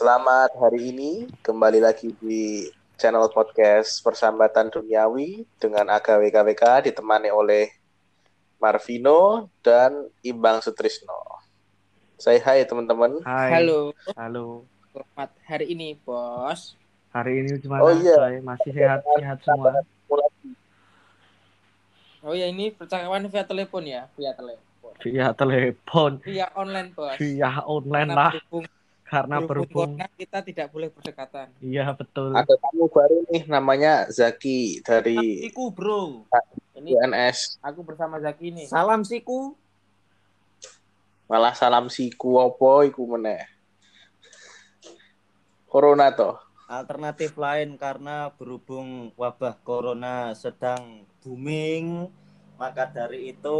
Selamat hari ini kembali lagi di channel podcast Persambatan Duniawi dengan Aga WKWK ditemani oleh Marvino dan Imbang Sutrisno. Saya hai teman-teman. Hai. Halo, Halo. selamat hari ini, Bos. Hari ini gimana? Oh, iya. Coy? Masih sehat-sehat semua. Oh ya, ini percakapan via telepon ya, via telepon. Via telepon, Via online, Bos. via online Karena lah. berhubung, Karena berhubung kita tidak boleh berdekatan. Iya betul. Ada tamu baru nih namanya Zaki dari Siku bro. Ini UNS. aku bersama Zaki nih. Salam siku. Malah salam siku opo iku meneh. Corona toh. Alternatif lain karena berhubung wabah corona sedang booming, maka dari itu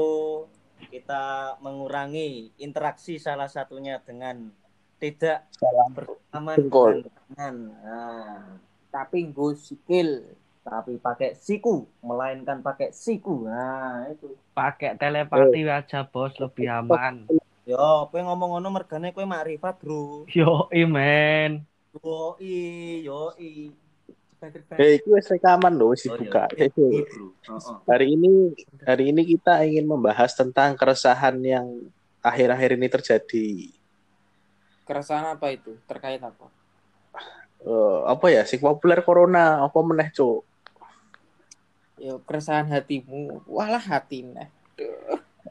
kita mengurangi interaksi salah satunya dengan tidak Salam bersama Jengkol. dengan. Nah, Tapi gue sikil. tapi pakai siku, melainkan pakai siku. Nah, itu. Pakai telepati aja bos lebih aman. Yo, kowe ngomong ngono mergane kowe makrifat, Bro. Yo men. Yoi, yoi. Hei, itu wis rekaman loh, Oh, Bro. Heeh. Hari ini hari ini kita ingin membahas tentang keresahan yang akhir-akhir ini terjadi. Keresahan apa itu? Terkait apa? Eh, apa ya? Sing populer corona, apa meneh, Cuk? Ya, keresahan hatimu. Walah hati nah.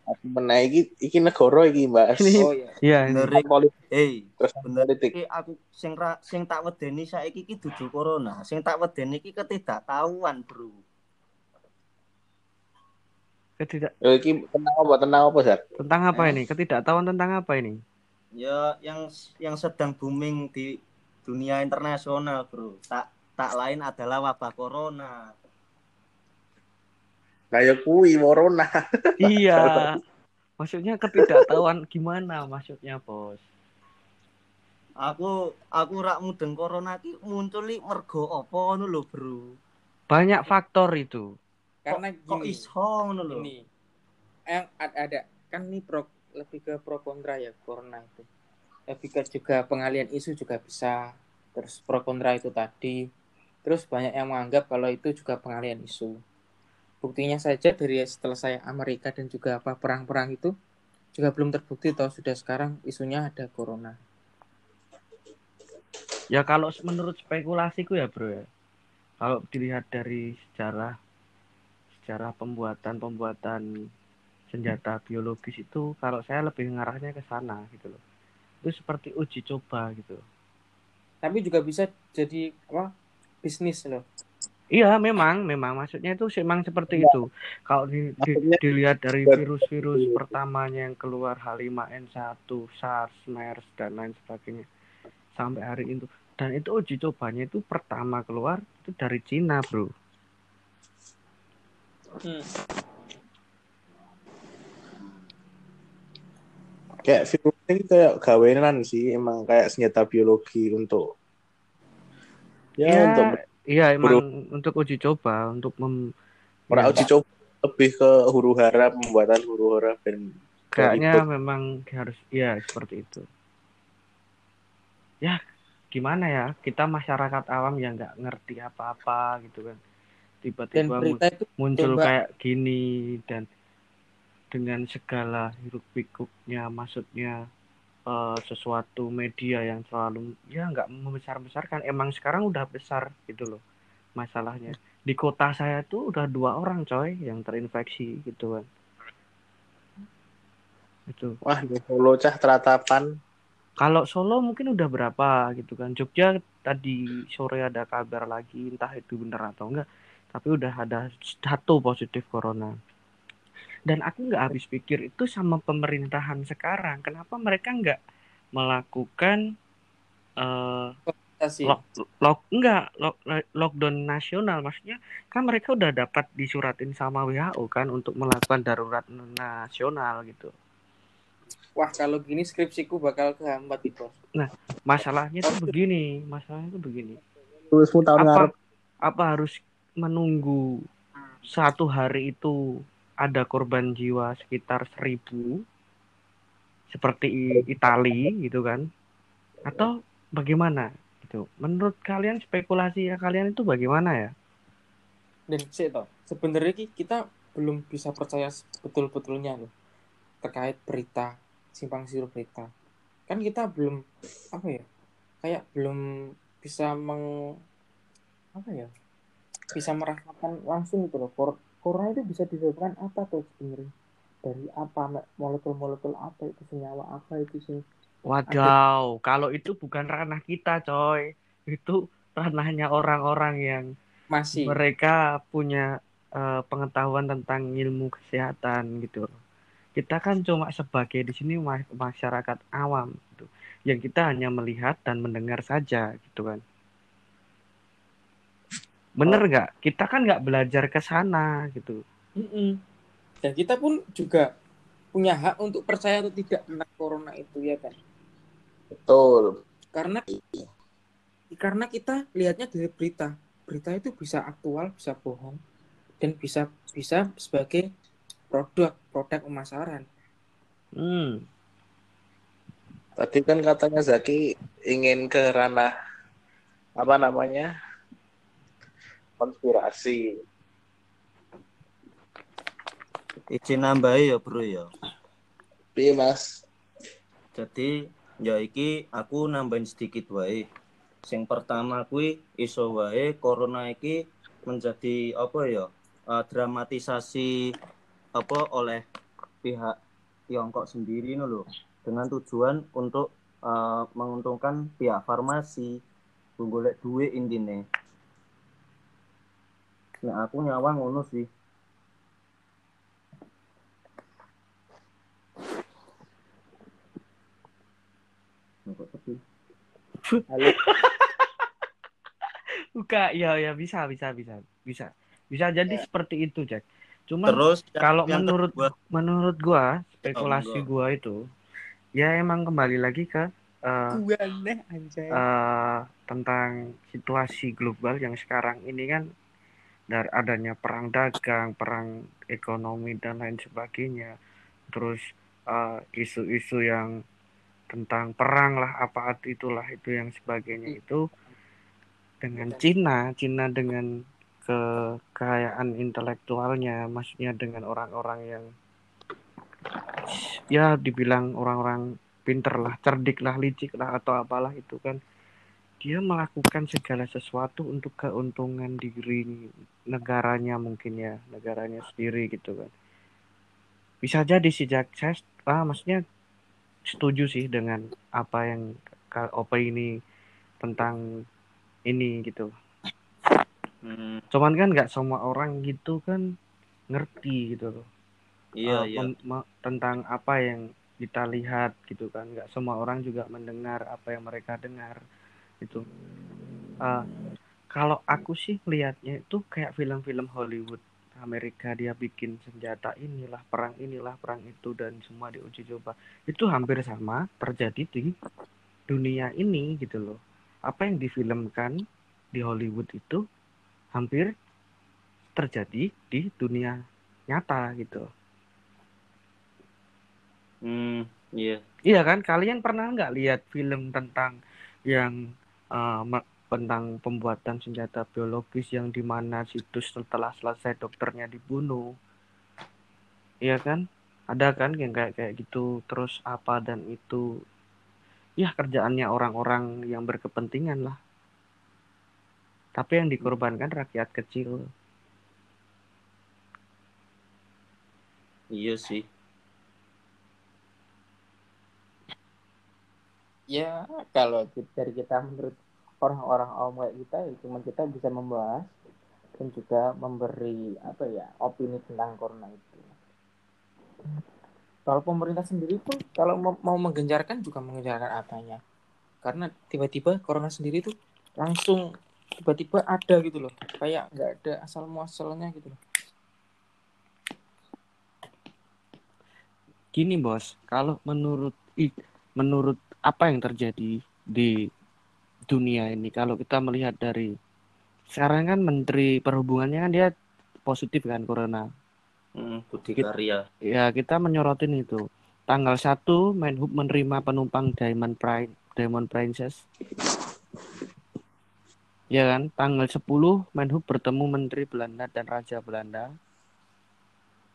Apa meneh iki iki negara iki, Mbak. Oh ya. Iya. Bener, ini. politik Hey, terus bener politik. iki aku sing ra, sing tak wedeni saiki iki dudu corona. Sing tak wedeni iki ketidaktahuan, Bro. Ketidak Eh, iki tentang apa? Tentang apa, Sar? tentang apa Eh. ini? Ketidaktahuan tentang apa ini? Ya yang yang sedang booming di dunia internasional, Bro. Tak tak lain adalah wabah corona. Kayak kui corona. iya. Maksudnya ketidaktahuan gimana maksudnya bos? Aku aku rak mudeng corona ki muncul mergo apa ngono lho, Bro. Banyak faktor itu. Karena Kok gini. iso ngono lho. Ini. Yang ada, ada kan ini pro lebih ke pro kontra ya corona itu. Lebih ke juga pengalian isu juga bisa. Terus pro kontra itu tadi. Terus banyak yang menganggap kalau itu juga pengalian isu. Buktinya saja dari setelah saya Amerika dan juga apa perang-perang itu juga belum terbukti toh sudah sekarang isunya ada corona. Ya kalau menurut spekulasiku ya bro ya. Kalau dilihat dari sejarah sejarah pembuatan pembuatan senjata biologis itu kalau saya lebih ngarahnya ke sana gitu loh. Itu seperti uji coba gitu. Tapi juga bisa jadi apa bisnis loh. Iya memang memang maksudnya itu memang seperti itu. Kalau di- di- dilihat dari virus-virus pertamanya yang keluar H5N1, SARS, MERS dan lain sebagainya sampai hari itu dan itu uji cobanya itu pertama keluar itu dari Cina bro. Hmm. Kayak virus ini kayak gawenan sih, emang kayak senjata biologi untuk ya, Ya, untuk iya emang untuk uji coba untuk mem ya, uji coba lebih ke huru hara pembuatan huru hara dan kayaknya memang harus ya seperti itu. Ya gimana ya? Kita masyarakat awam yang nggak ngerti apa-apa gitu kan. Tiba-tiba itu muncul kayak gini dan dengan segala hiruk pikuknya maksudnya eh, sesuatu media yang selalu ya nggak membesar besarkan emang sekarang udah besar gitu loh masalahnya. Di kota saya tuh udah dua orang coy yang terinfeksi gitu kan. Itu. Wah di Solo cah teratapan. Kalau Solo mungkin udah berapa gitu kan. Jogja tadi sore ada kabar lagi entah itu benar atau enggak tapi udah ada satu positif corona dan aku nggak habis pikir itu sama pemerintahan sekarang. Kenapa mereka nggak melakukan eh sih. lock, lock enggak lock, lockdown nasional? Maksudnya kan mereka udah dapat disuratin sama WHO kan untuk melakukan darurat nasional gitu. Wah kalau gini skripsiku bakal kehambat nih bos. masalahnya tuh begini masalahnya tuh begini. Apa apa harus menunggu satu hari itu ada korban jiwa sekitar seribu seperti Itali gitu kan. Atau bagaimana gitu. Menurut kalian spekulasi ya kalian itu bagaimana ya? Dan sih sebenarnya ki- kita belum bisa percaya betul betulnya loh terkait berita simpang siur berita. Kan kita belum apa ya kayak belum bisa meng apa ya bisa merasakan langsung gitu loh corona itu bisa disebabkan apa tuh sebenarnya dari apa molekul-molekul apa itu senyawa apa itu sih Wadaw, kalau itu bukan ranah kita, coy. Itu ranahnya orang-orang yang masih mereka punya eh, pengetahuan tentang ilmu kesehatan gitu. Kita kan cuma sebagai di sini ma- masyarakat awam gitu. Yang kita hanya melihat dan mendengar saja gitu kan. Bener nggak? Kita kan nggak belajar ke sana gitu. Mm-mm. dan kita pun juga punya hak untuk percaya atau tidak tentang corona itu ya kan Betul. karena karena kita lihatnya dari berita berita itu bisa aktual bisa bohong dan bisa bisa sebagai produk produk pemasaran Hmm. Tadi kan katanya Zaki ingin ke ranah apa namanya konspirasi. Izin nambahi ya, Bro ya. Piye Mas? Jadi ya iki aku nambahin sedikit wae. Sing pertama kuwi iso wae corona iki menjadi apa ya? eh, dramatisasi apa oleh pihak Tiongkok sendiri lho dengan tujuan untuk eh, menguntungkan pihak farmasi golek duit intine. Nah, aku nyawang ngono sih. Kok sepi? Halo. Buka, ya ya bisa bisa bisa bisa bisa jadi seperti itu, Jack. Cuman Terus kalau yang menurut kedua- menurut gua spekulasi Oh, gua itu ya emang kembali lagi ke eh, Gua anjay eh, tentang situasi global yang sekarang ini kan dari adanya perang dagang, perang ekonomi dan lain sebagainya. Terus eh, isu-isu yang tentang perang lah apa itulah itu yang sebagainya itu dengan Cina, Cina dengan kekayaan intelektualnya, maksudnya dengan orang-orang yang ya dibilang orang-orang pinter lah, cerdik lah, licik lah atau apalah itu kan dia melakukan segala sesuatu untuk keuntungan diri negaranya mungkin ya, negaranya sendiri gitu kan. Bisa jadi sih Jack, saya ah, maksudnya setuju sih dengan apa yang Kak Opa ini tentang ini gitu. Hmm, Cuman kan nggak semua orang gitu kan ngerti gitu loh. iya, Eh, iya. tentang apa yang kita lihat gitu kan. Nggak semua orang juga mendengar apa yang mereka dengar itu. Eh, kalau aku sih lihatnya itu kayak film-film Hollywood Amerika dia bikin senjata inilah perang inilah perang itu dan semua diuji coba itu hampir sama terjadi di dunia ini gitu loh apa yang difilmkan di Hollywood itu hampir terjadi di dunia nyata gitu Hmm, iya. Iya kan, kalian pernah nggak lihat film tentang yang me- tentang pembuatan senjata biologis yang di mana situs setelah selesai dokternya dibunuh, iya kan? Ada kan yang kayak kayak gitu, terus apa dan itu, ya kerjaannya orang-orang yang berkepentingan lah. Tapi yang dikorbankan rakyat kecil. Iya sih. Ya kalau dari kita menurut orang-orang awam kayak kita ya cuma kita bisa membahas dan juga memberi apa ya opini tentang corona itu. Kalau pemerintah sendiri pun kalau mau, menggencarkan juga menggencarkan apanya. Karena tiba-tiba corona sendiri tuh langsung tiba-tiba ada gitu loh. Kayak nggak ada asal muasalnya gitu loh. Gini bos, kalau menurut menurut apa yang terjadi di dunia ini, kalau kita melihat dari sekarang kan Menteri Perhubungannya kan dia positif kan corona. Hmm, Budi. Karya. Ya kita menyorotin itu. Tanggal 1 Menhub menerima penumpang Diamond Prime Demon Princess. Ya kan, tanggal 10 Menhub bertemu Menteri Belanda dan Raja Belanda.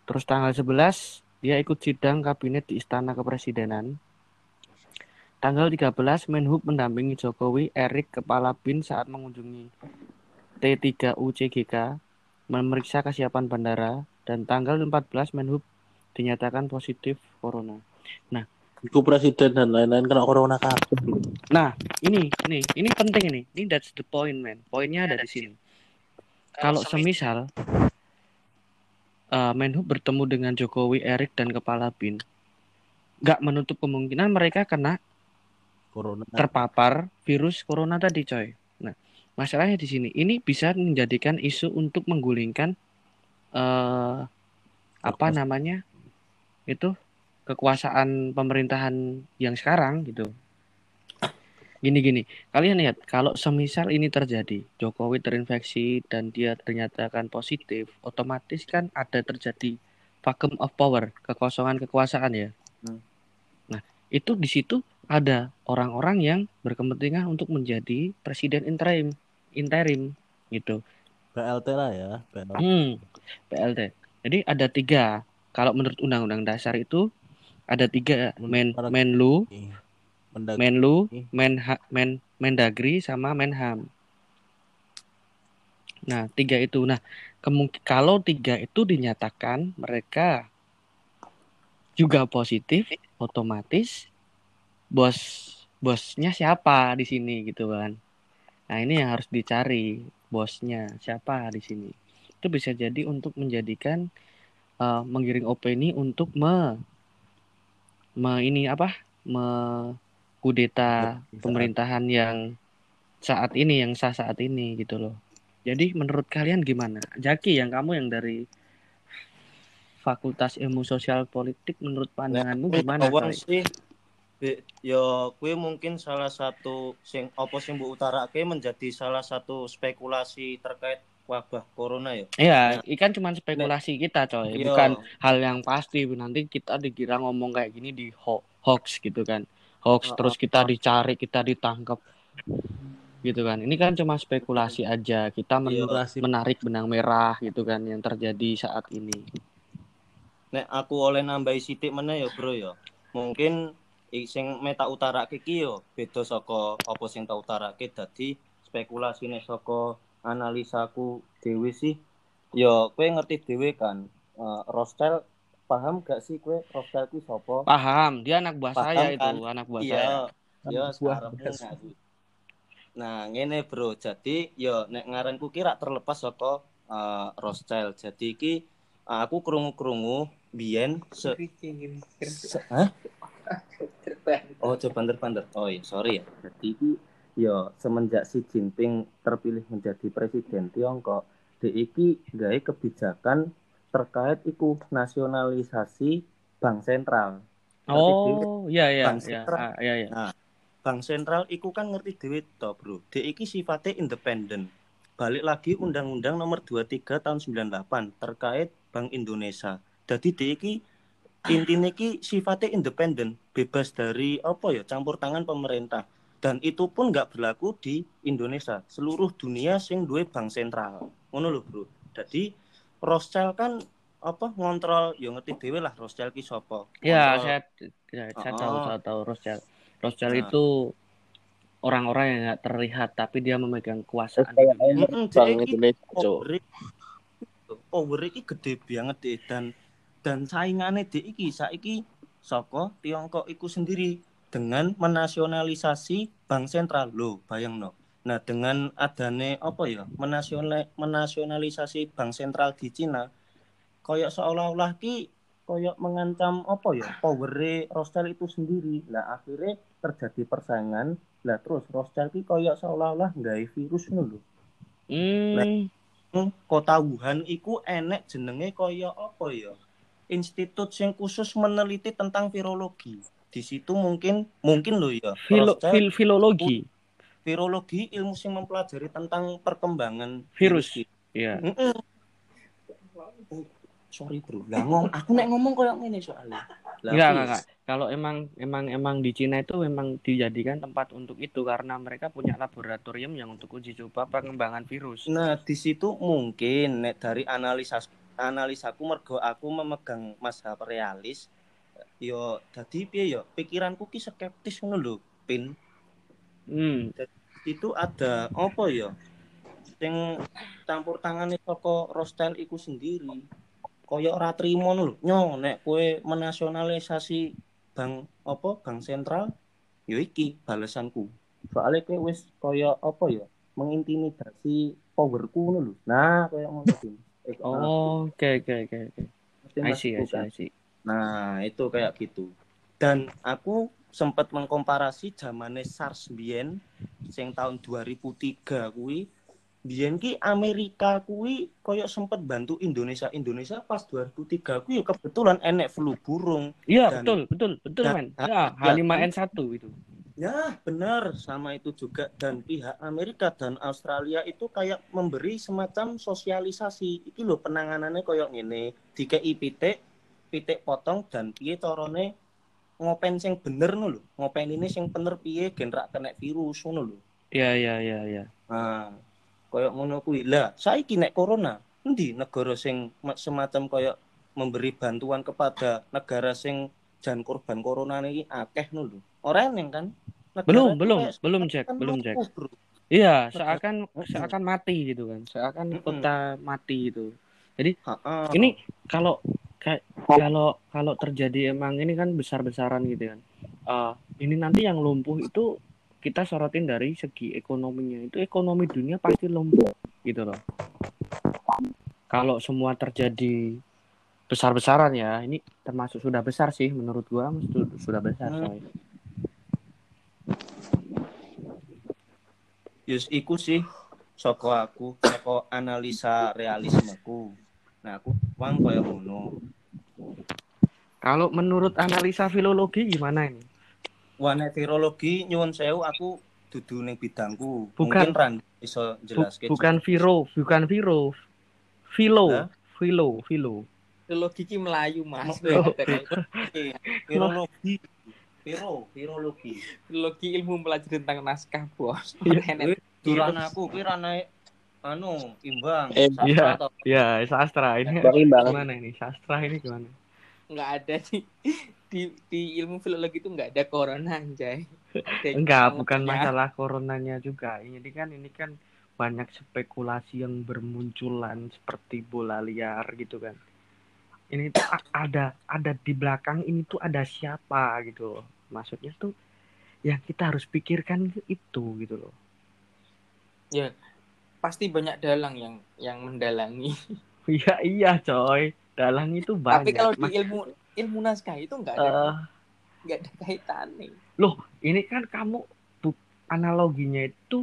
Terus tanggal 11 dia ikut sidang kabinet di Istana Kepresidenan. Tanggal 13 Menhub mendampingi Jokowi, Erik Kepala BIN saat mengunjungi T3UCGK memeriksa kesiapan bandara dan tanggal 14 Menhub dinyatakan positif corona. Iku presiden dan lain-lain kena corona kabeh. Nah, ini ini ini penting ini. Ini that's the point, man. Poinnya ada di sini. Kalau semisal uh, Menhub bertemu dengan Jokowi, Erik dan kepala BIN, nggak menutup kemungkinan mereka kena Corona. terpapar virus corona tadi, coy. Nah, masalahnya di sini, ini bisa menjadikan isu untuk menggulingkan eh apa Kekuasaan. namanya itu kekuasaan pemerintahan yang sekarang gitu. Gini-gini, kalian lihat kalau semisal ini terjadi, Jokowi terinfeksi dan dia ternyatakan positif, otomatis kan ada terjadi vacuum of power, kekosongan kekuasaan ya. Hmm. Nah, itu di situ ada orang-orang yang berkepentingan untuk menjadi presiden interim, interim gitu. BLT lah ya. BLT. Hmm, PLT. Jadi ada tiga. Kalau menurut Undang-Undang Dasar itu ada tiga men Menlu, Menlu, Menha, Men Mendagri sama Menham. Nah, tiga itu. Nah, kemungkin kalau tiga itu dinyatakan mereka juga positif, otomatis bos bosnya siapa di sini gitu kan. Nah, ini yang harus dicari bosnya siapa di sini. Itu bisa jadi untuk menjadikan eh, menggiring opini untuk me, me ini apa? me kudeta Saat- pemerintahan yang saat ini yang sah saat ini gitu loh. Jadi menurut kalian gimana? Jaki yang kamu yang dari Fakultas Ilmu Sosial Politik menurut pandanganmu Kuwi gimana? sih yo kue mungkin salah satu sing apa sing mbok utarake menjadi salah satu spekulasi terkait wabah corona ya. Iya, ikan cuma spekulasi kita coy, Yo, bukan hal yang pasti. Nanti kita dikira ngomong kayak gini di ho- hoax gitu kan. Hoax Oh, terus kita oh. dicari, kita ditangkap. Gitu kan. Ini kan cuma spekulasi aja. Kita men- Iya. Menarik benang merah gitu kan yang terjadi saat ini. nek aku oleh nambahi sithik meneh ya, Bro ya. Mungkin sing meta utarake iki yo beda saka apa sing tak utarake dadi spekulasine saka analisaku dhewe sih. Ya kowe ngerti dhewe kan. eh, Rostel paham gak sih kowe Rostel ku sapa? Paham, dia anak buah Paham saya kan? itu, anak buah Iya, saya. ya sekarang Mas. Nah, ngene bro. Jadi ya nek ngaranku kira terlepas saka uh, Rostel. Jadi iki uh, aku krungu-krungu biyen se, se Hah? Oh, coba banter-banter. Oh iya, sorry ya. Jadi iki ya semenjak si Jinping terpilih menjadi presiden Tiongkok, dia iki gawe kebijakan terkait iku nasionalisasi bank sentral. Oh, iya iya Bang iya, Sentral. ah, iya iya. Bank sentral iku kan ngerti dhewe to, Bro. Dek iki sifatnya independen. Balik lagi Undang-Undang Nomor 23 tahun 98 terkait Bank Indonesia. Jadi dek iki intine iki sifatnya independen, bebas dari apa ya campur tangan pemerintah. Dan itu pun nggak berlaku di Indonesia. Seluruh dunia sing duwe bank sentral. Ngono lho, Bro. Jadi Rothschild kan apa ngontrol ya ngerti dhewe lah Rothschild ki sapa. Ya, saya ya, saya tahu, Oh. saya tahu Rothschild. Rothschild Nah. itu orang-orang yang nggak terlihat tapi dia memegang dia iki Indonesia, power iki gede banget deh dan dan saingane dek iki saiki saka Tiongkok iku sendiri dengan menasionalisasi bank sentral. Lo bayang no. Nah dengan adane apa ya? Menasional menasionalisasi bank sentral di Cina koyok seolah-olah ki koyok mengancam apa ya? Powere Rothschild itu sendiri. Lah akhirnya terjadi persaingan. Lah terus Rothschild ki koyok seolah-olah nggak virus lho. Hmm, Hmm, kota Wuhan iku enek jenenge kaya apa ya? Institut yang khusus meneliti tentang virologi. Di situ mungkin mungkin loh ya. filo, fil, filologi. virologi ilmu yang mempelajari tentang perkembangan Virus. Iya. Sorry bro, lah ngom, aku nek ngomong koyo ngene soalnya. Enggak, enggak, enggak. Kalau emang emang emang di Cina itu memang dijadikan tempat untuk itu karena mereka punya laboratorium yang untuk uji coba pengembangan virus. Nah, di situ mungkin nek dari analisa analisaku mergo aku memegang mazhab realis yo dadi piye yo pikiranku ki skeptis ngono lho, Pin. Hmm. Itu ada apa yo? Sing campur tangane saka Rostel iku sendiri. Kaya ora trimo lho. Nyo nek kowe menasionalisasi bank apa bank sentral yo iki balesanku. Soalnya kowe wis kaya apa ya? mengintimidasi powerku ngono lho. Nah, kaya ngono Oke oke oke oke. Mesti I see, I maksudku see. I see. Nah, itu kayak gitu. Dan aku sempat mengkomparasi zamane SARS biyen sing tahun 2003 kuwi biyen ki Amerika kuwi koyo sempat bantu Indonesia. Indonesia pas 2003 kuwi ya kebetulan enek flu burung. Iya, Dan- betul, betul, betul, dan- men. Ya, dan- H5N1 itu. Ya, benar sama itu juga dan pihak Amerika dan Australia itu kayak memberi semacam sosialisasi. Iki lho penanganannya koyo ngene, dikei pitik, pitik potong dan piye carane ngopen sing bener lho. Ngopen ini sing bener piye gen rak kena virus lho. Iya, iya, iya, iya. Nah, koyo ngono kuwi. Lah, saiki nek corona, endi negara sing ma- semacam koyo memberi bantuan kepada negara sing jan korban corona iki akeh ngono lho. Ora eneng kan? Negara Belum, belum, belum cek, kan belum cek. bro. Iya, seakan seakan mati gitu kan. Seakan kota mati itu. Ha-ha. Ini kalau kalau kalau terjadi emang ini kan besar-besaran gitu kan. Eh, ini nanti yang lumpuh itu kita sorotin dari segi ekonominya. Itu ekonomi dunia pasti lumpuh gitu loh. Kalau semua terjadi besar-besaran ya, ini termasuk sudah besar sih menurut gua su- sudah besar Hmm. coy. Yus iku sih soko aku, soko analisa realismeku. Nah, aku wang koyo ngono. Kalau menurut analisa filologi gimana ini? Wane virologi nyuwun sewu aku dudu ning bidangku. Bukan. Mungkin Ran iso Bu- jelaske. bukan viro, bukan viro. Filo, Hah? filo, filo. Filologi ki Melayu, Mas. Virologi. Viro, virologi. Filologi ilmu mempelajari tentang naskah, Bos. Iya. Kuwi ranah aku, kuwi ranah anu imbang. Eh, Sastra iya. toh. Ya, sastra ini Bang Imbang. gimana ini? Sastra ini gimana? Nggak ada di, di di ilmu filologi itu nggak ada corona, anjay. Enggak, bukan masalah coronanya juga. Ini kan ini kan banyak spekulasi yang bermunculan seperti bola liar gitu kan. Ini tuh ada ada di belakang ini tuh ada siapa gitu loh. Maksudnya tuh yang kita harus pikirkan itu gitu loh. pasti banyak dalang yang yang mendalangi. Iya iya coy. Dalang itu banyak. Tapi kalau di ilmu ilmu naskah itu nggak ada eh, nggak ada kaitannya. ini kan kamu bu- analoginya itu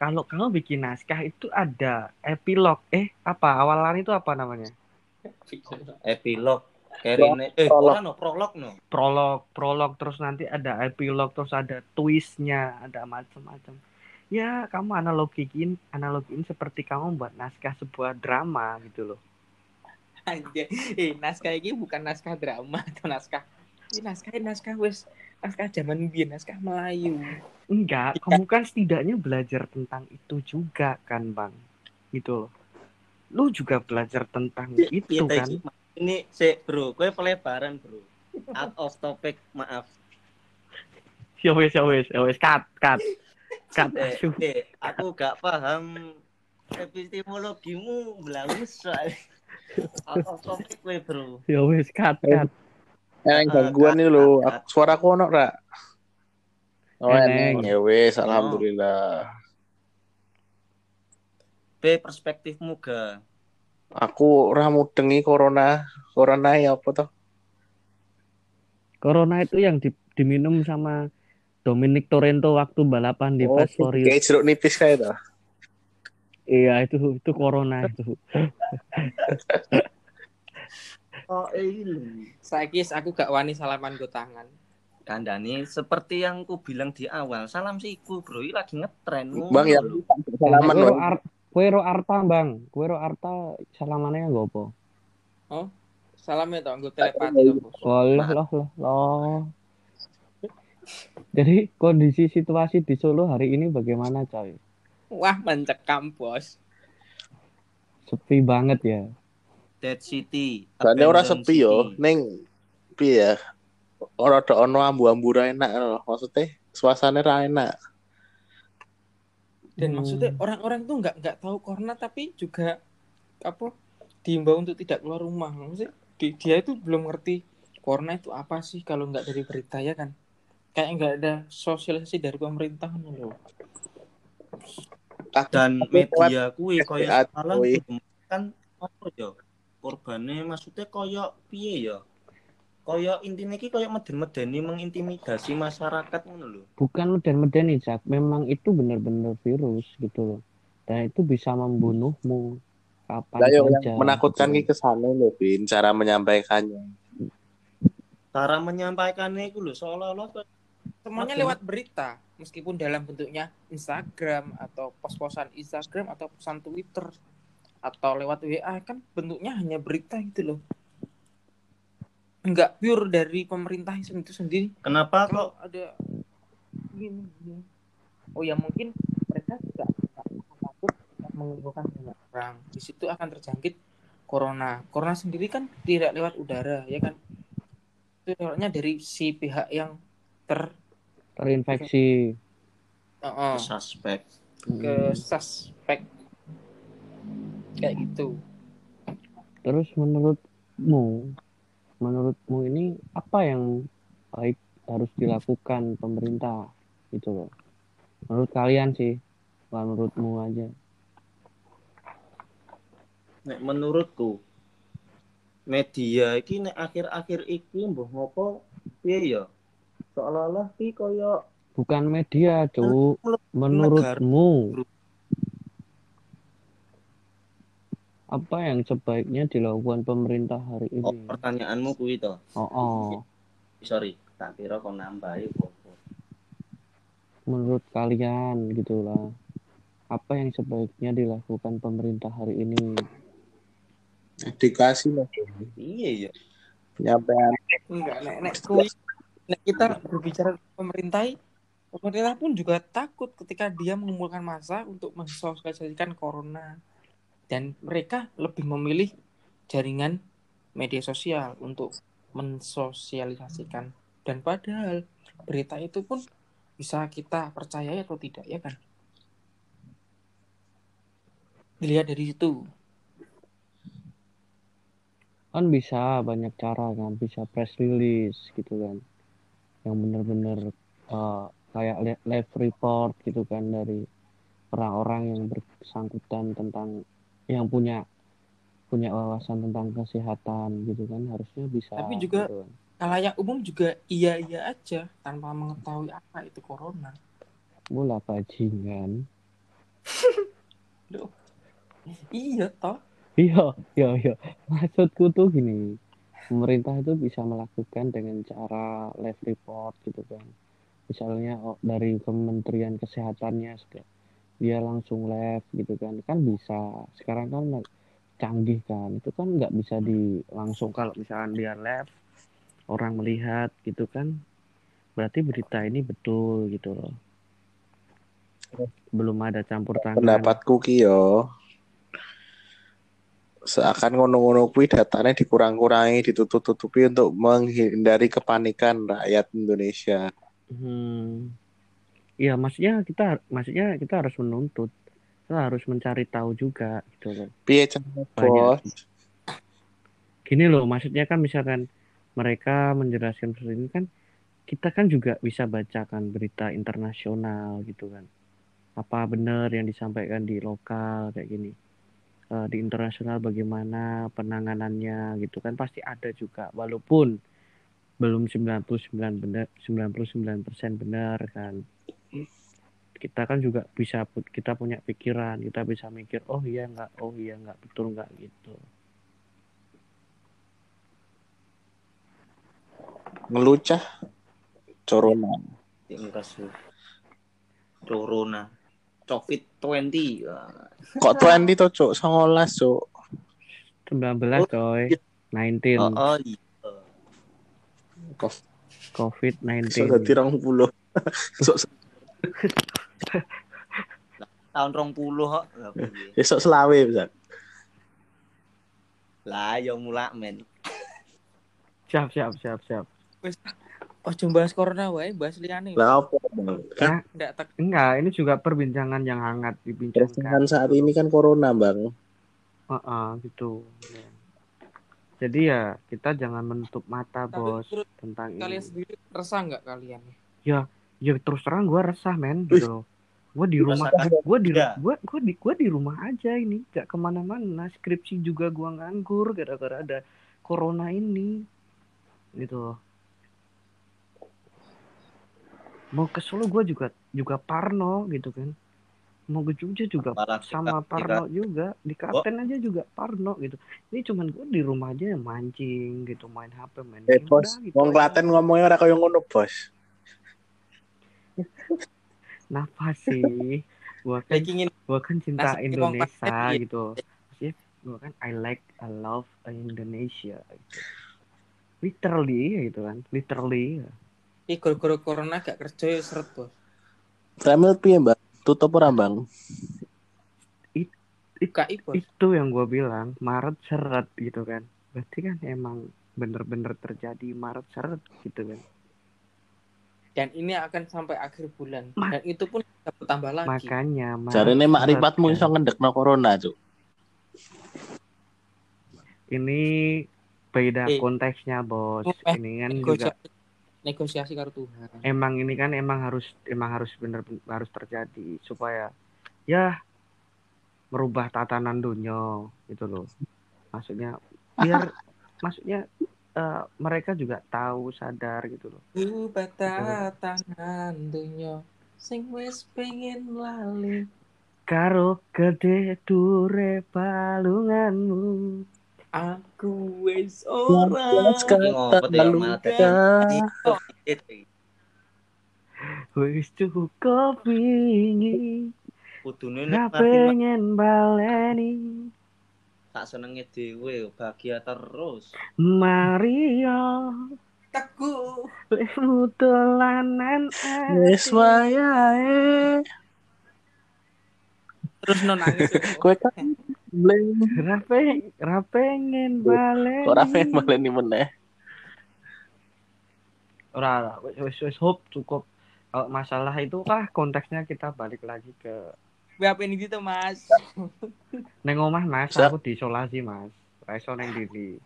kalau kamu bikin naskah itu ada epilog eh apa awalan itu apa namanya Epilog. Kerine eh Prolog. no prolog no. prolog prolog terus nanti ada epilog terus ada twistnya ada macam-macam ya kamu analogiin analogiin seperti kamu buat naskah sebuah drama gitu loh Anjay. Eh, naskah ini bukan naskah drama atau naskah. Ini naskah naskah wes naskah zaman biyen naskah Melayu. enggak kamu kan setidaknya belajar tentang itu juga kan bang gitu loh lu juga belajar tentang itu Iya, kan. Ini si bro, kue pelebaran bro. Out of topic, maaf. ya wes ya wes ya wes cut cut cut Eh, aduh. eh, aku gak paham epistemologimu belawus soalnya. Out of topic kue bro. ya wes cut cut Yang Ah, gangguan nih lo. Kak. Suaraku ono ra? Oh, Eneng. eneng. Ya wes, alhamdulillah. Be perspektifmu ga. Aku ora mudengi corona. Corona ya apa toh? corona itu yang di- diminum sama Dominic Torrento waktu balapan di Oh, Fast Furious kayak jeruk nipis kayak toh. iya itu itu corona itu Oh ini. Saiki aku gak wani salaman go tangan. Kandani seperti yang ku bilang di awal, salam siku bro, ini lagi ngetren. Bang ya salaman Bang. Ar- kue ro arta bang kue ro arta salamannya gak apa Salamnya toh, gue telepati loh, bos. Oh, loh, loh, loh, loh. Jadi kondisi situasi di Solo hari ini bagaimana, coy? Wah, mencekam, bos. Sepi banget ya. Dead City. Soalnya ora Abandoned sepi yo, ning piye ya? Ora ada ono ambu-ambu enak loh. Maksudnya suasana ra enak. Dan Hmm. maksudnya orang-orang tuh nggak nggak tahu corona tapi juga apa diimbau untuk tidak keluar rumah. Maksudnya di- dia itu belum ngerti corona itu apa sih kalau nggak dari berita ya kan? Kayak nggak ada sosialisasi dari pemerintah loh. dan media kuwi koyo SPA, salah kan apa ya korbane maksudnya koyo piye ya koyo intine iki koyo meden-medeni mengintimidasi masyarakat ngono lho Bukan meden-meden nih, Cak. Memang itu benar-benar virus gitu loh. Dan itu bisa membunuhmu kapan Lah yo saja. yang menakutkan gitu ki ke sana loh, Bin, cara menyampaikannya. cara menyampaikannya itu lho seolah-olah Semuanya lewat berita, meskipun dalam bentuknya Instagram atau pos-posan Instagram atau pesan Twitter atau lewat WA kan bentuknya hanya berita gitu loh. Enggak pure dari pemerintah itu sendiri. kenapa kok Kalau ada gini, gini. Oh ya mungkin mereka juga nggak takut mengumpulkan banyak orang. Di situ akan terjangkit corona. Corona sendiri kan tidak lewat udara, ya kan? Itu lewatnya dari si pihak yang ter Terinfeksi. uh-uh, suspek ke suspek kayak gitu. Terus menurutmu, menurutmu ini apa yang baik harus dilakukan pemerintah gitu loh? Menurut kalian sih, bukan menurutmu aja. nek menurutku media iki nek akhir-akhir iki mbah ngopo piye ya seolah-olah ki koyo Bukan media, Cuk. Menurutmu, apa yang sebaiknya dilakukan pemerintah hari oh, ini? pertanyaanmu kuwi to Oh, oh. sorry tak kira kok nambahi kok menurut kalian gitulah. Apa yang sebaiknya dilakukan pemerintah hari ini? Edukasi loh. iya ya Penyampaian Enggak, nek, nek, kui, nek kita berbicara pemerintah, pemerintah pun juga takut ketika dia mengumpulkan massa untuk mensosialisasikan corona. Dan mereka lebih memilih jaringan media sosial untuk mensosialisasikan. Dan padahal berita itu pun bisa kita percayai atau tidak, ya kan? Dilihat dari situ. kan bisa banyak cara kan bisa press release gitu kan yang benar-benar eh, kayak li- live report gitu kan dari orang-orang yang bersangkutan tentang yang punya punya wawasan tentang kesehatan gitu kan harusnya bisa Tapi juga- gitu kan. Kalayak umum juga iya-iya aja tanpa mengetahui apa itu corona. mula bajingan Iya toh. iya iya iya maksudku tuh gini pemerintah itu bisa melakukan dengan cara live report gitu kan misalnya oh, dari kementerian kesehatannya dia langsung live gitu kan. Kan bisa. Sekarang kan canggih kan. Itu kan nggak bisa di langsung kalau misalkan dia live orang melihat gitu kan. Berarti berita ini betul gitu loh. Belum ada campur tangan. Pendapatku yo seakan ngono-ngono kuwi datanya dikurang-kurangi ditutup-tutupi untuk menghindari kepanikan rakyat Indonesia. Hmm. Iya, maksudnya kita maksudnya kita harus menuntut. Kita harus mencari tahu juga gitu loh. bos Gini loh, maksudnya kan misalkan mereka menjelaskan seperti ini kan kita kan juga bisa bacakan berita internasional gitu kan. Apa benar yang disampaikan di lokal kayak gini. Eh, di internasional bagaimana penanganannya gitu kan pasti ada juga walaupun belum 99 benar 99% benar kan kita kan juga bisa kita punya pikiran kita bisa mikir oh iya nggak oh iya nggak betul nggak gitu. Ngelucah corona. Tingkas corona. Covid 20 kok 20 to cuk? 19 cuk. 19 coy. COVID-19. Oh, oh iya. COVID-19. So dadi 20. Sok Tahun 20 kok. Lah, piye? esok selawe bisa. Lah yo mulak men. Siap, siap, siap, siap. Oh, bahas corona wae, bahas liyane. Lah apa Bang? Kan Enggak, ini juga perbincangan yang hangat dibincangkan. saat ini kan corona, Bang. Heeh, gitu. Ya. Jadi ya kita jangan menutup mata, Tapi Bos, tentang kalian ini. sendiri resah nggak kalian? Ya terus terang gue resah, men, gitu loh. Gue di rumah, gue di gue gue di gue di rumah aja ini, gak ke mana-mana. Skripsi juga gue nganggur gara-gara ada corona ini, gitu loh. Mau ke Solo gue juga juga Parno gitu kan. Mau ke Jogja juga Apalagi sama Parno juga di Klaten aja juga Parno gitu ini cuman gue di rumah aja mancing gitu main HP main Eh, game, Bos, gitu. wong Klaten ngomongnya ora kaya ngono, Bos. Napa sih gue kan gue kan cinta Indonesia Klaten, gitu Maksudnya gue kan I like I love Indonesia gitu. literally gitu kan literally Ih, gara-gara corona gak kerja ya seret, Bos. Remil piye, Mbak? Tutup ora, Bang? KI, Bos. itu yang gue bilang Maret seret gitu kan berarti kan emang bener-bener terjadi Maret seret gitu kan Dan ini akan sampai akhir bulan. Ma- Dan itu pun bisa bertambah lagi. makanya Jarene makrifat kan. iso ngendekno corona, Cuk. ini beda Eh. konteksnya bos Eh, ini kan juga negosiasi, negosiasi karo Tuhan. emang ini kan emang harus emang harus bener harus terjadi supaya ya merubah tatanan dunia gitu loh maksudnya biar maksudnya eh, mereka juga tahu sadar gitu loh. Ubah tatanan dunya sing wis pengen lali. karo gede dure balunganmu. Aku wis ora. Ya malah kita- dadi wis cukup wingi. Kudune Gak nek Marvin pengen baleni tak senenge dhewe bahagia terus. Mario Teguh. Lemu dolanan Wis wayahe. Terus no nangis. ya. Kowe kan bleng. Ra peng- ra pengen baleni Kok ora pengen baleni meneh? Ora, ora. wis wis wis hope cukup kalau masalah itu kah konteksnya kita balik lagi ke WP ini gitu, Mas. neng omah mas aku diisolasi mas Ra iso neng diri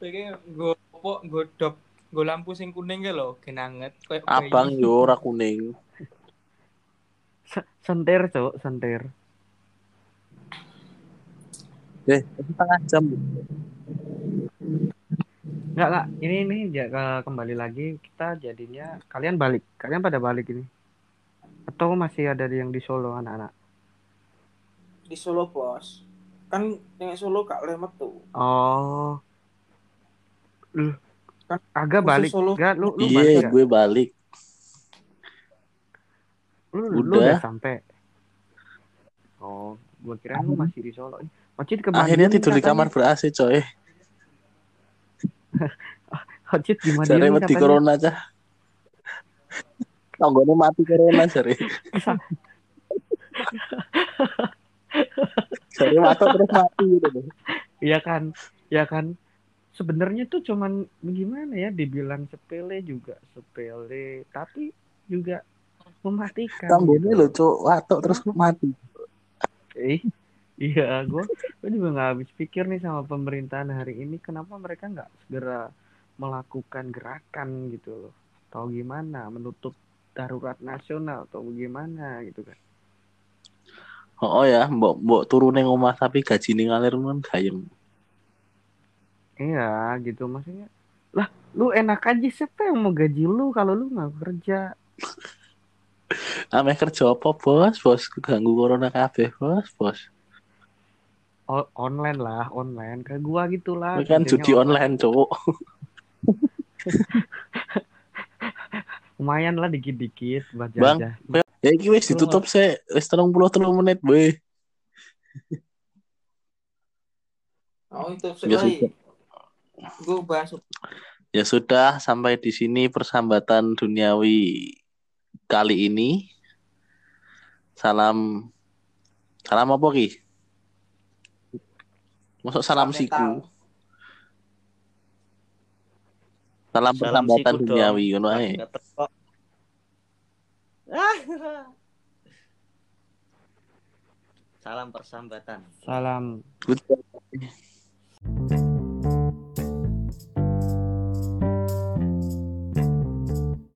Kayak gue apa gue dop gue lampu sing kuning ke lo genanget. Abang yo ora kuning. Se- sentir cok sentir Eh, setengah jam. Enggak, enggak. Ini ini ya, ke- kembali lagi kita jadinya kalian balik. Kalian pada balik ini. Atau masih ada yang di Solo anak-anak? di Solo bos kan yang Solo kak lemet tuh Oh. Lu Kan agak balik. Solo. Enggak, lu lu balik Iya, enggak? gue balik. Lu, lu Udah. udah sampai. Oh, gua kira lu masih di Solo. Ih, Ocit ke Akhirnya Madiun tidur di kamar ber AC, coy. Jare Madiun wedi katanya. corona cah. Tanggone mati corona jare. Jare matok terus mati gitu. Iya kan? Iya kan? Sebenarnya tuh cuman gimana ya dibilang sepele juga sepele, tapi juga mematikan. Tanggone gitu. lho, Cuk. Watok terus mati. Eh, iya, gue gue juga nggak habis pikir nih sama pemerintahan hari ini kenapa mereka nggak segera melakukan gerakan gitu loh, atau gimana menutup darurat nasional atau gimana gitu kan? Oh, ya, mbok mbok turu ning omah tapi gajine ngalir men gayeng. Iya, gitu maksudnya. Lah, lu enak aja siapa yang mau gaji lu kalau lu nggak kerja? Ame kerja apa, Bos? Bos keganggu corona kabeh, Bos, Bos. O- online lah, online kayak gua gitulah. Kan judi online, Cuk. Lumayan lah dikit-dikit buat Bang. jajan. Ya iki wis ditutup sih, wis 33 menit, boy. Oh itu Ya sekali. Gue bahas Ya sudah, sampai di sini persambatan duniawi kali ini. Salam salam apa ki? Masuk salam Salam siku. metal. Salam Salam persambatan duniawi ngono ae. Salam persambatan. Salam. Good.